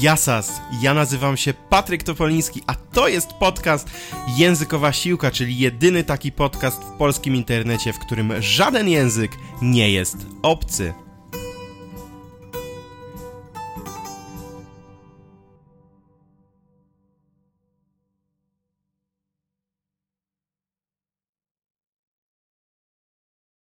Jasas. Ja nazywam się Patryk Topoliński, a to jest podcast Językowa Siłka, czyli jedyny taki podcast w polskim internecie, w którym żaden język nie jest obcy.